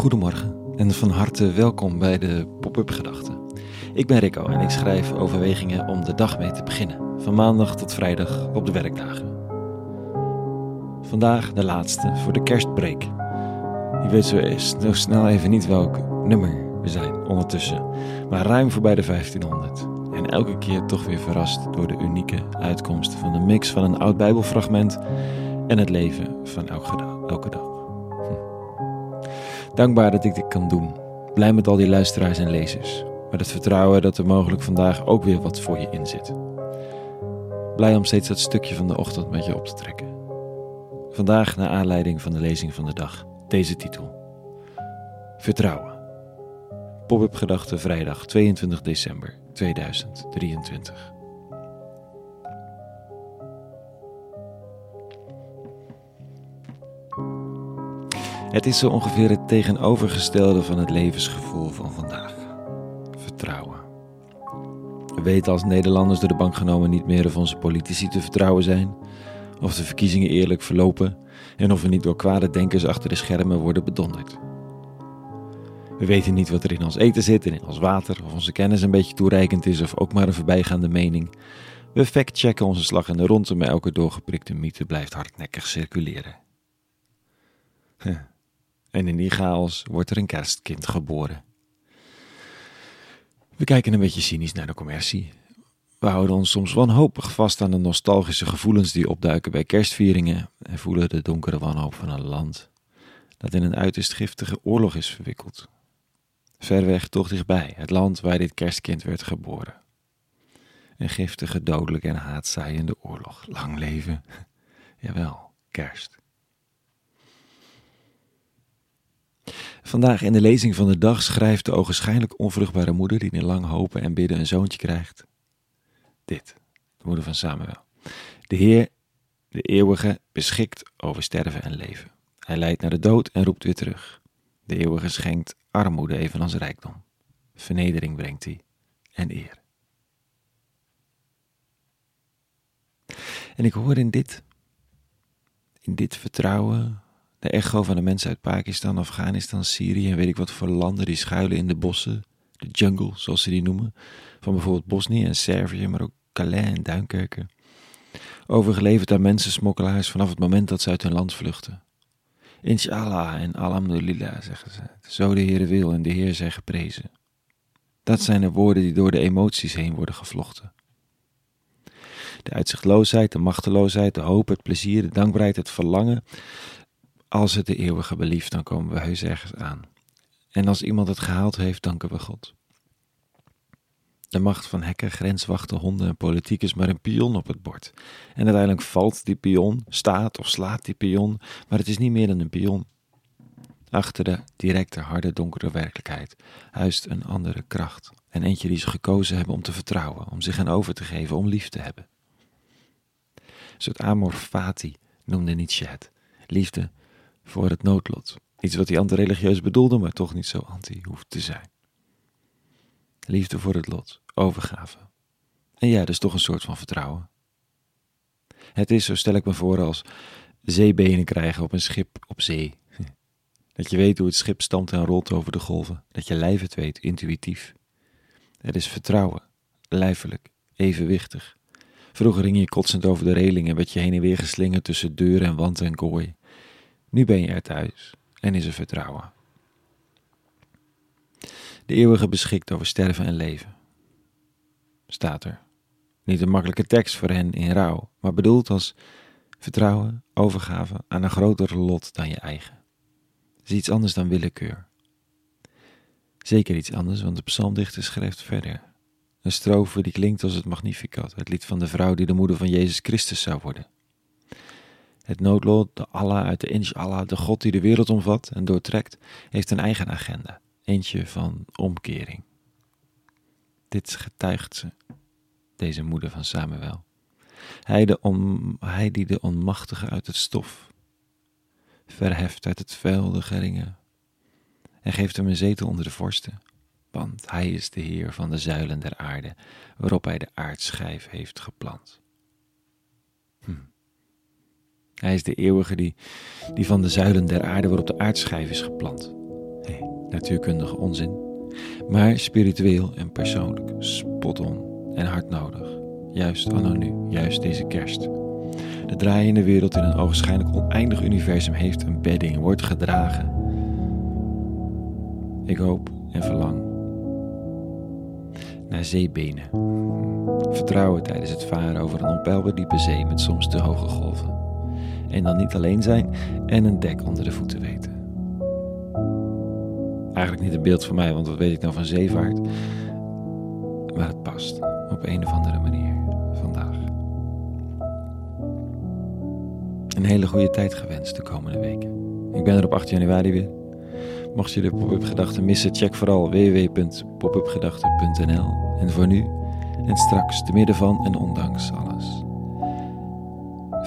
Goedemorgen en van harte welkom bij de Pop-up Gedachten. Ik ben Rico en ik schrijf overwegingen om de dag mee te beginnen, van maandag tot vrijdag op de werkdagen. Vandaag de laatste voor de kerstbreak. Ik weet zo, zo snel even niet welk nummer we zijn ondertussen, maar ruim voorbij de 1500. En elke keer toch weer verrast door de unieke uitkomst van de mix van een oud Bijbelfragment en het leven van elke dag. Elke dag. Dankbaar dat ik dit kan doen. Blij met al die luisteraars en lezers. Met het vertrouwen dat er mogelijk vandaag ook weer wat voor je in zit. Blij om steeds dat stukje van de ochtend met je op te trekken. Vandaag naar aanleiding van de lezing van de dag. Deze titel. Vertrouwen. Pop-up gedachte vrijdag 22 december 2023. Het is zo ongeveer het tegenovergestelde van het levensgevoel van vandaag. Vertrouwen. We weten als Nederlanders door de bank genomen niet meer of onze politici te vertrouwen zijn, of de verkiezingen eerlijk verlopen en of we niet door kwade denkers achter de schermen worden bedonderd. We weten niet wat er in ons eten zit en in ons water, of onze kennis een beetje toereikend is of ook maar een voorbijgaande mening. We factchecken onze slag in de ronde, maar elke doorgeprikte mythe blijft hardnekkig circuleren. En in die chaos wordt er een kerstkind geboren. We kijken een beetje cynisch naar de commercie. We houden ons soms wanhopig vast aan de nostalgische gevoelens die opduiken bij kerstvieringen en voelen de donkere wanhoop van een land dat in een uiterst giftige oorlog is verwikkeld. Ver weg, toch dichtbij, het land waar dit kerstkind werd geboren. Een giftige, dodelijke en haatzaaiende oorlog. Lang leven. Jawel, kerst. Vandaag in de lezing van de dag schrijft de ogenschijnlijk onvruchtbare moeder die in lang hopen en bidden een zoontje krijgt. Dit, de moeder van Samuel. De Heer, de eeuwige, beschikt over sterven en leven. Hij leidt naar de dood en roept weer terug. De eeuwige schenkt armoede evenals rijkdom. Vernedering brengt hij en eer. En ik hoor in dit, in dit vertrouwen de echo van de mensen uit Pakistan, Afghanistan, Syrië en weet ik wat voor landen die schuilen in de bossen, de jungle zoals ze die noemen, van bijvoorbeeld Bosnië en Servië, maar ook Calais en Duinkerken. Overgeleverd aan mensensmokkelaars vanaf het moment dat ze uit hun land vluchten. Inshallah en alhamdulillah, zeggen ze. Zo de Heer wil en de Heer zij geprezen. Dat zijn de woorden die door de emoties heen worden gevlochten. De uitzichtloosheid, de machteloosheid, de hoop, het plezier, de dankbaarheid, het verlangen, als het de eeuwige belieft, dan komen we heus ergens aan. En als iemand het gehaald heeft, danken we God. De macht van hekken, grenswachten, honden en politiek is maar een pion op het bord. En uiteindelijk valt die pion, staat of slaat die pion, maar het is niet meer dan een pion. Achter de directe, harde, donkere werkelijkheid huist een andere kracht. En eentje die ze gekozen hebben om te vertrouwen, om zich aan over te geven, om lief te hebben. Soort amor fati noemde Nietzsche het. Liefde voor het noodlot. Iets wat hij antireligieus bedoelde, maar toch niet zo anti hoeft te zijn. Liefde voor het lot, overgave. En ja, dus toch een soort van vertrouwen. Het is, zo stel ik me voor, als zeebenen krijgen op een schip op zee. Dat je weet hoe het schip stamt en rolt over de golven. Dat je lijf het weet, intuïtief. Het is vertrouwen, lijfelijk, evenwichtig. Vroeger ging je kotsend over de reling en werd je heen en weer geslingerd tussen deur en wand en kooi. Nu ben je er thuis en is er vertrouwen. De eeuwige beschikt over sterven en leven. Staat er. Niet een makkelijke tekst voor hen in rouw, maar bedoeld als vertrouwen, overgave aan een groter lot dan je eigen. Het is iets anders dan willekeur. Zeker iets anders, want de psalmdichter schrijft verder. Een strofe die klinkt als het Magnificat, het lied van de vrouw die de moeder van Jezus Christus zou worden. Het noodlot, de Allah uit de Inshallah, de God die de wereld omvat en doortrekt, heeft een eigen agenda. Eentje van omkering. Dit getuigt ze, deze moeder van Samuel. Hij, de hij die de onmachtige uit het stof verheft uit het vuil de geringen en geeft hem een zetel onder de vorsten, want hij is de Heer van de zuilen der aarde, waarop hij de aardschijf heeft geplant. Hij is de eeuwige die, die van de zuilen der aarde waarop de aardschijf is geplant. Natuurkundige onzin, maar spiritueel en persoonlijk, spot on en hard nodig. Juist anno nu, juist deze kerst. De draaiende wereld in een ogenschijnlijk oneindig universum heeft een bedding, wordt gedragen. Ik hoop en verlang naar zeebenen. Vertrouwen tijdens het varen over een onpeilbaar diepe zee met soms te hoge golven. En dan niet alleen zijn en een dek onder de voeten weten. Eigenlijk niet een beeld van mij, want wat weet ik nou van zeevaart? Maar het past op een of andere manier vandaag. Een hele goede tijd gewenst de komende weken. Ik ben er op 8 januari weer. Mocht je de pop-up gedachten missen, check vooral www.popupgedachten.nl. En voor nu en straks, te midden van en ondanks alles,